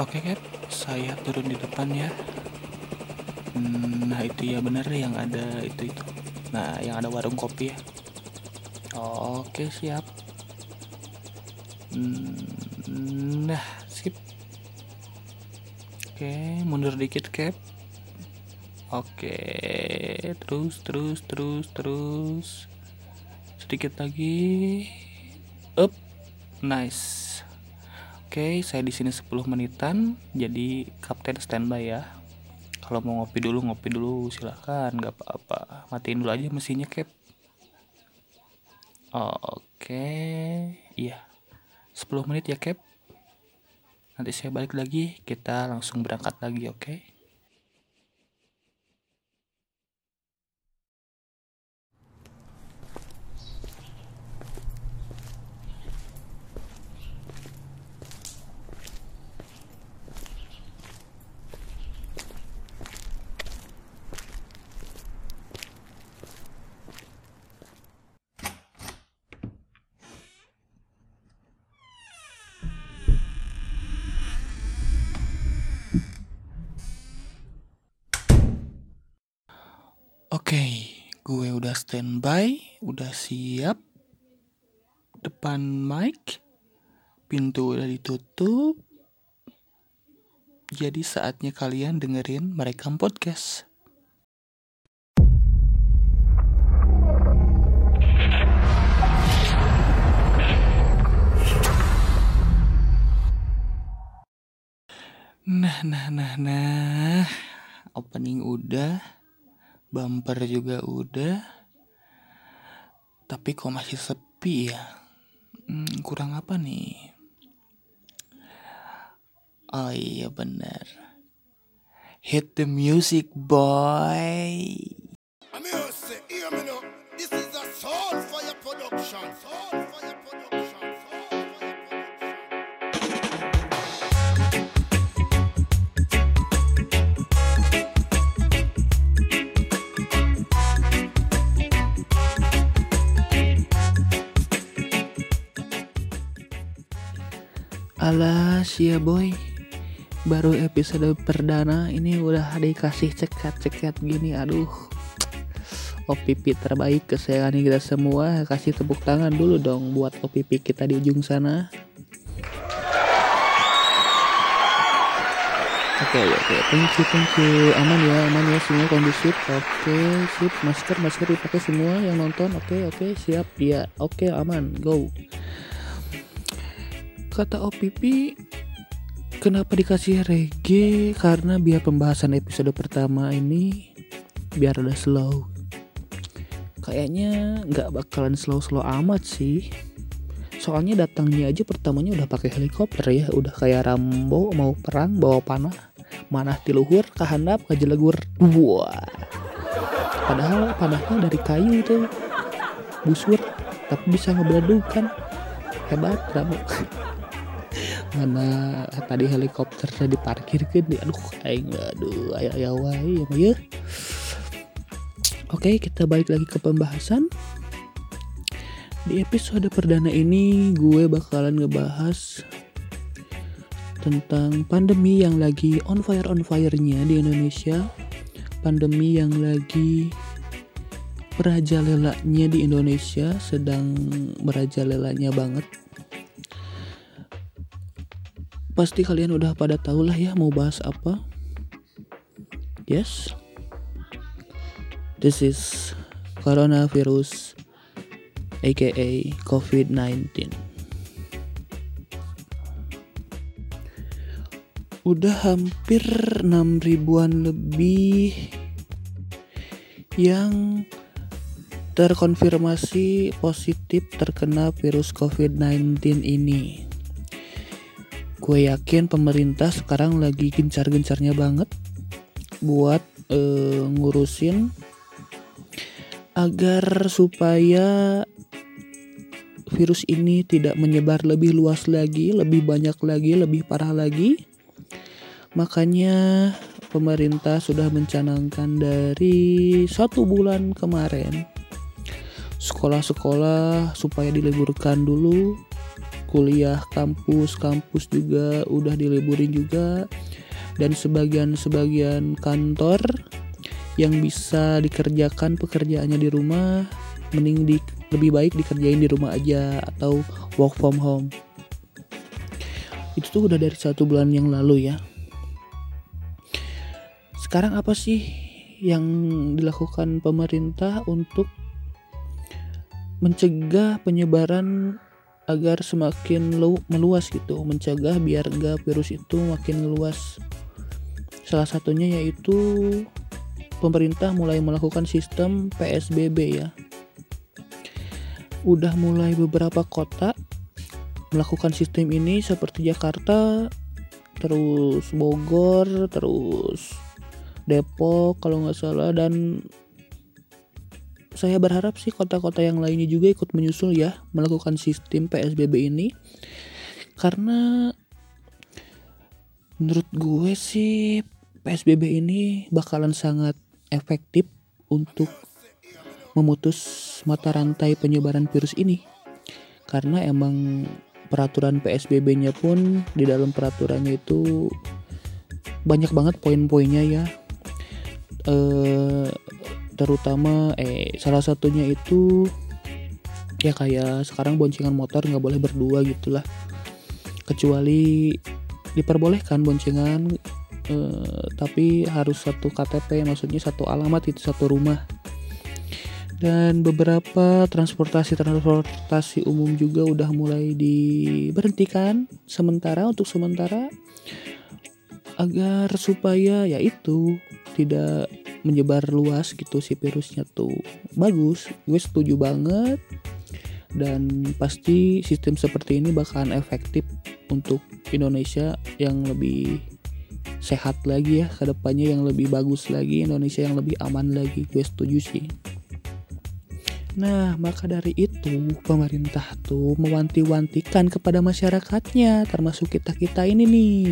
Oke Cap, saya turun di depan ya. Nah itu ya bener yang ada itu itu. Nah yang ada warung kopi ya. Oke siap. Hmm, Nah sip. Oke mundur dikit Cap. Oke terus terus terus terus. Sedikit lagi. Up. Nice. Oke, saya di sini 10 menitan, jadi kapten standby ya. Kalau mau ngopi dulu, ngopi dulu, silahkan, nggak apa-apa. Matiin dulu aja mesinnya, Cap. Oke, iya. 10 menit ya, Cap. Nanti saya balik lagi, kita langsung berangkat lagi, oke? Oke, gue udah standby, udah siap. Depan mic, pintu udah ditutup. Jadi saatnya kalian dengerin merekam podcast. Nah, nah, nah, nah. Opening udah, bumper juga udah. Tapi kok masih sepi ya? Hmm, kurang apa nih? Oh iya bener. Hit the music boy. Say, hear me now. This is a Soulfire production. Soulfire Alah sia boy. Baru episode perdana ini udah dikasih cekat-cekat gini Aduh. OPP terbaik kesayangan kita semua. Kasih tepuk tangan dulu dong buat OPP kita di ujung sana. Oke oke thank you thank you. Aman ya aman ya semua kondusif Oke sip. Masker masker dipakai semua yang nonton. Oke oke siap. Ya Oke aman. Go kata OPP kenapa dikasih reggae? Karena biar pembahasan episode pertama ini biar udah slow. Kayaknya nggak bakalan slow-slow amat sih. Soalnya datangnya aja pertamanya udah pakai helikopter ya. Udah kayak Rambo mau perang bawa panah. Manah di luhur kahandap kajelegur wah. Padahal panahnya dari kayu tuh busur tapi bisa ngebeledukan hebat Rambo mana tadi helikopter diparkir kan aduh aing aduh aya aya wae ya ya. Oke kita balik lagi ke pembahasan. Di episode perdana ini gue bakalan ngebahas Tentang pandemi yang lagi on fire on fire-nya di Indonesia. Pandemi yang lagi merajalelanya di Indonesia Sedang merajalelanya banget pasti kalian udah pada tahu lah ya mau bahas apa. Yes. This is coronavirus aka COVID-19. Udah hampir 6 ribuan lebih yang terkonfirmasi positif terkena virus COVID-19 ini gue yakin pemerintah sekarang lagi gencar-gencarnya banget buat eh, ngurusin agar supaya virus ini tidak menyebar lebih luas lagi, lebih banyak lagi, lebih parah lagi. Makanya pemerintah sudah mencanangkan dari satu bulan kemarin sekolah-sekolah supaya diliburkan dulu kuliah kampus kampus juga udah diliburin juga. Dan sebagian-sebagian kantor yang bisa dikerjakan pekerjaannya di rumah mending di, lebih baik dikerjain di rumah aja atau work from home. Itu tuh udah dari satu bulan yang lalu ya. Sekarang apa sih yang dilakukan pemerintah untuk mencegah penyebaran agar semakin lu, meluas gitu mencegah biar enggak virus itu makin meluas salah satunya yaitu pemerintah mulai melakukan sistem PSBB ya. Udah mulai beberapa kota melakukan sistem ini seperti Jakarta terus Bogor terus Depok kalau nggak salah dan saya berharap sih kota-kota yang lainnya juga ikut menyusul ya melakukan sistem PSBB ini. Karena menurut gue sih PSBB ini bakalan sangat efektif untuk memutus mata rantai penyebaran virus ini. Karena emang peraturan PSBB-nya pun di dalam peraturannya itu banyak banget poin-poinnya ya. Eh terutama eh salah satunya itu ya kayak sekarang boncengan motor nggak boleh berdua gitulah. Kecuali diperbolehkan boncengan eh, tapi harus satu KTP maksudnya satu alamat itu satu rumah. Dan beberapa transportasi transportasi umum juga udah mulai diberhentikan sementara untuk sementara agar supaya yaitu tidak menyebar luas gitu si virusnya tuh. Bagus gue setuju banget. Dan pasti sistem seperti ini bakalan efektif untuk Indonesia yang lebih sehat lagi ya ke depannya yang lebih bagus lagi Indonesia yang lebih aman lagi. Gue setuju sih. Nah, maka dari itu pemerintah tuh mewanti-wantikan kepada masyarakatnya, termasuk kita-kita ini nih.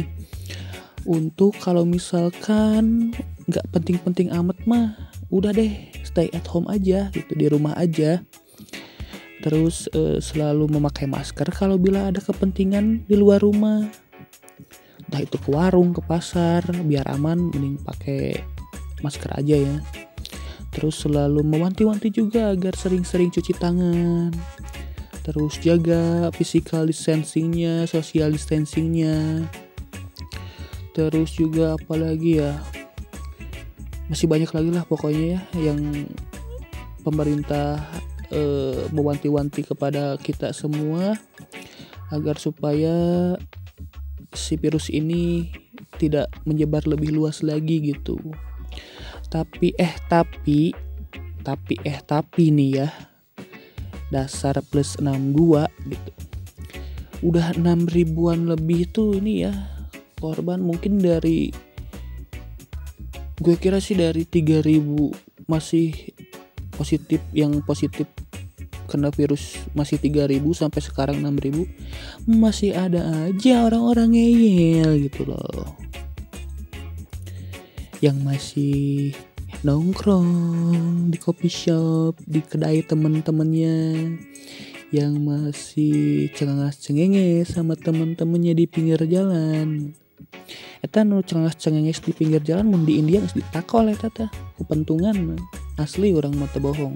Untuk kalau misalkan nggak penting-penting amat mah udah deh stay at home aja gitu di rumah aja. Terus uh, selalu memakai masker kalau bila ada kepentingan di luar rumah. Entah itu ke warung ke pasar biar aman mending pakai masker aja ya. Terus selalu mewanti-wanti juga agar sering-sering cuci tangan. Terus jaga physical distancingnya social distancingnya. Terus juga apalagi ya masih banyak lagi lah pokoknya ya yang pemerintah e, mewanti-wanti kepada kita semua agar supaya si virus ini tidak menyebar lebih luas lagi gitu. Tapi eh tapi tapi eh tapi nih ya dasar plus 62 gitu. Udah 6 ribuan lebih tuh ini ya korban mungkin dari gue kira sih dari 3000 masih positif yang positif kena virus masih 3000 sampai sekarang 6000 masih ada aja orang-orang ngeyel gitu loh. Yang masih nongkrong di coffee shop di kedai temen-temennya. Yang masih cengenges cengenges sama temen-temennya di pinggir jalan Eta nu cengas cengenges di pinggir jalan mun di India geus ditakol eta teh. Kepentungan asli orang mata bohong.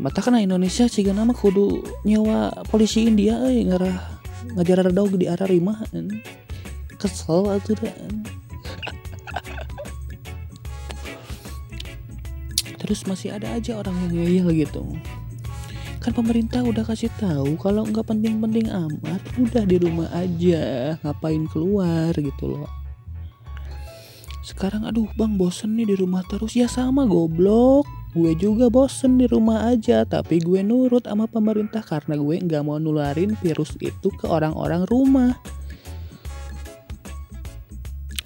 Mata kana Indonesia ciga nama kudu nyewa polisi India euy ngarah ngajar dog di arah rimah kesel atuh dah terus masih ada aja orang yang ngeyel gitu. Kan pemerintah udah kasih tahu kalau nggak penting-penting amat udah di rumah aja ngapain keluar gitu loh. Sekarang aduh bang bosen nih di rumah terus. Ya sama goblok. Gue juga bosen di rumah aja tapi gue nurut sama pemerintah karena gue nggak mau nularin virus itu ke orang-orang rumah.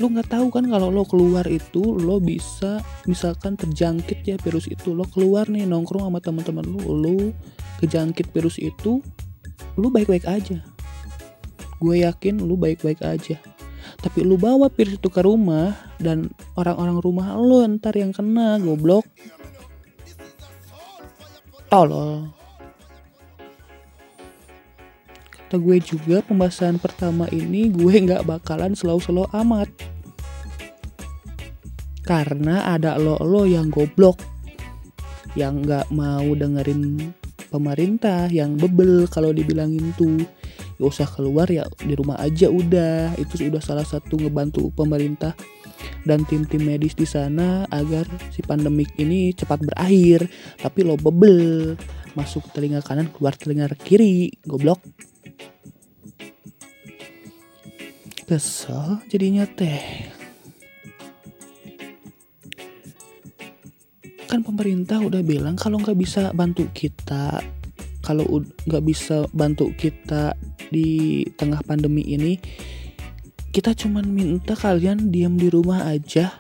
Lo nggak tahu kan kalau lo keluar itu lo bisa misalkan terjangkit ya virus itu. Lo keluar nih nongkrong sama teman-teman lo lo kejangkit virus itu lu baik-baik aja gue yakin lu baik-baik aja. Tapi lu bawa virus itu ke rumah dan orang-orang rumah lu ntar yang kena goblok. Tolol. Kata gue juga pembahasan pertama ini gue nggak bakalan slow-slow amat. Karena ada lo-lo yang goblok. Yang nggak mau dengerin pemerintah yang bebel kalau dibilangin tuh gak usah keluar ya di rumah aja udah. Itu sudah salah satu ngebantu pemerintah dan tim-tim medis di sana agar si pandemik ini cepat berakhir. Tapi lo bebel masuk telinga kanan keluar telinga kiri goblok. Kesel jadinya teh. Kan pemerintah udah bilang kalau nggak bisa bantu kita kalau nggak bisa bantu kita di tengah pandemi ini kita cuman minta kalian diam di rumah aja.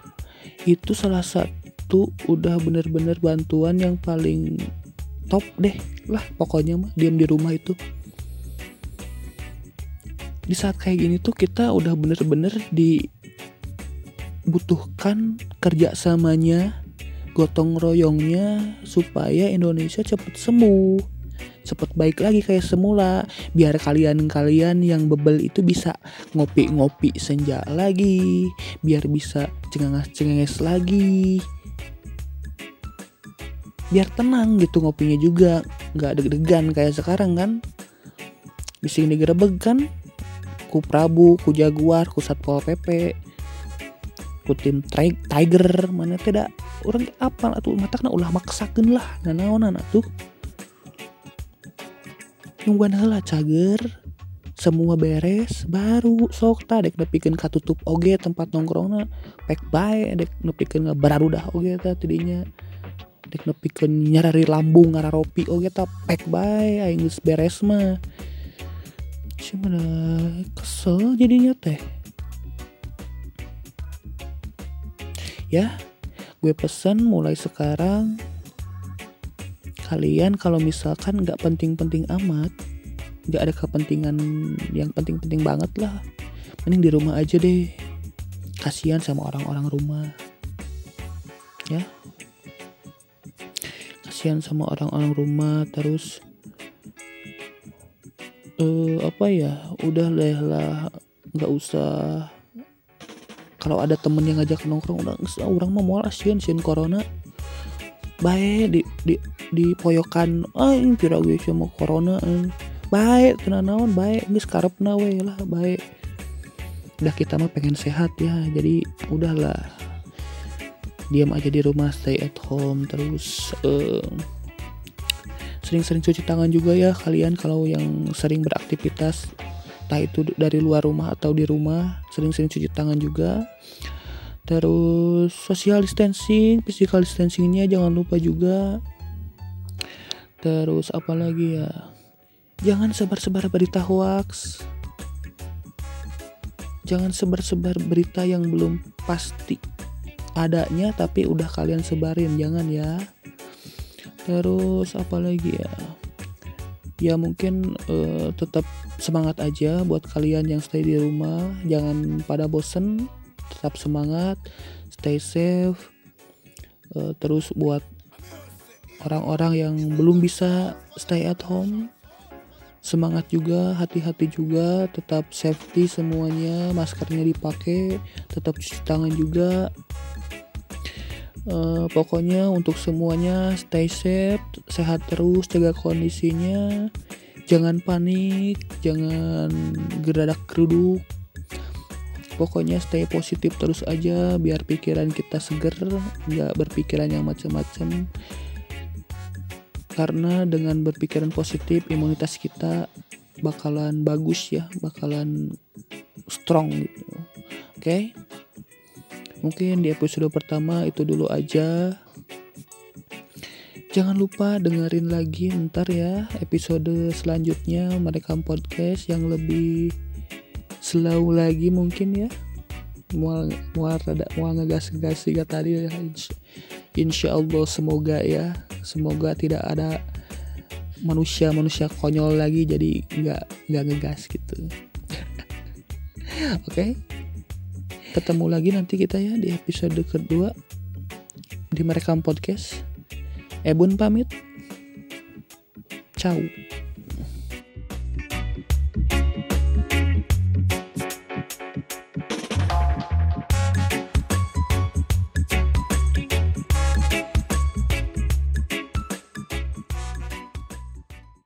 Itu salah satu udah bener-bener bantuan yang paling top deh lah pokoknya mah diam di rumah itu. Di saat kayak gini tuh kita udah bener-bener dibutuhkan kerjasamanya gotong royongnya supaya Indonesia cepet sembuh cepet baik lagi kayak semula. Biar kalian-kalian yang bebel itu bisa ngopi-ngopi senja lagi. Biar bisa cengenges-cengenges lagi. Biar tenang gitu ngopinya juga. Nggak deg-degan kayak sekarang kan. Di sini digerebek kan. Ku Prabu ku Jaguar ku Satpol PP ku tim Tiger. Mana tidak orang apa tuh mata ulah maksakan lah. Nanaonan tuh nungguan heula cager. Semua beres baru sok ta dek nepikeun katutup oge tempat nongkrongna. Pek bae dek nepikeun bararudah oge ta tidinya. Dek nepikeun nyarari lambung ngararopi oge ta pek bae aing beres mah. Cuman kesel jadinya teh. Ya gue pesen mulai sekarang kalian kalau misalkan nggak penting-penting amat nggak ada kepentingan yang penting-penting banget lah. Mending di rumah aja deh. Kasihan sama orang-orang rumah. Ya. Kasihan sama orang-orang rumah terus uh, apa ya udah lah lah. Nggak usah. Kalau ada temen yang ngajak nongkrong udah orang mau mual asian sih corona. Baik di di di poyokan aing kira gue sama corona eh. baik kena naon baik geus karepna we lah baik. Udah kita mah pengen sehat ya jadi udahlah. Diam aja di rumah stay at home terus sering sering-sering cuci tangan juga ya kalian kalau yang sering beraktivitas entah itu dari luar rumah atau di rumah sering-sering cuci tangan juga. Terus social distancing physical distancingnya jangan lupa juga terus apa lagi ya? Jangan sebar-sebar berita hoax. Jangan sebar-sebar berita yang belum pasti. Adanya tapi udah kalian sebarin jangan ya. Terus apa lagi ya? Ya mungkin uh, tetap semangat aja buat kalian yang stay di rumah. Jangan pada bosen tetap semangat stay safe. Uh, terus buat orang-orang yang belum bisa stay at home. Semangat juga hati-hati juga tetap safety semuanya maskernya dipakai tetap cuci tangan juga. Uh, pokoknya untuk semuanya stay safe sehat terus jaga kondisinya. Jangan panik jangan geradak keruduk pokoknya stay positif terus aja biar pikiran kita seger nggak berpikiran yang macam-macam karena dengan berpikiran positif imunitas kita bakalan bagus ya bakalan strong gitu oke? Mungkin di episode pertama itu dulu aja. Jangan lupa dengerin lagi ntar ya episode selanjutnya merekam podcast yang lebih slow lagi mungkin ya. Mual mual rada mual ngegas-ngegas juga tadi ya. Insya Allah semoga ya semoga tidak ada manusia-manusia konyol lagi jadi nggak nggak ngegas gitu. Oke. okay? ketemu lagi nanti kita ya di episode kedua di merekam podcast Ebun pamit ciao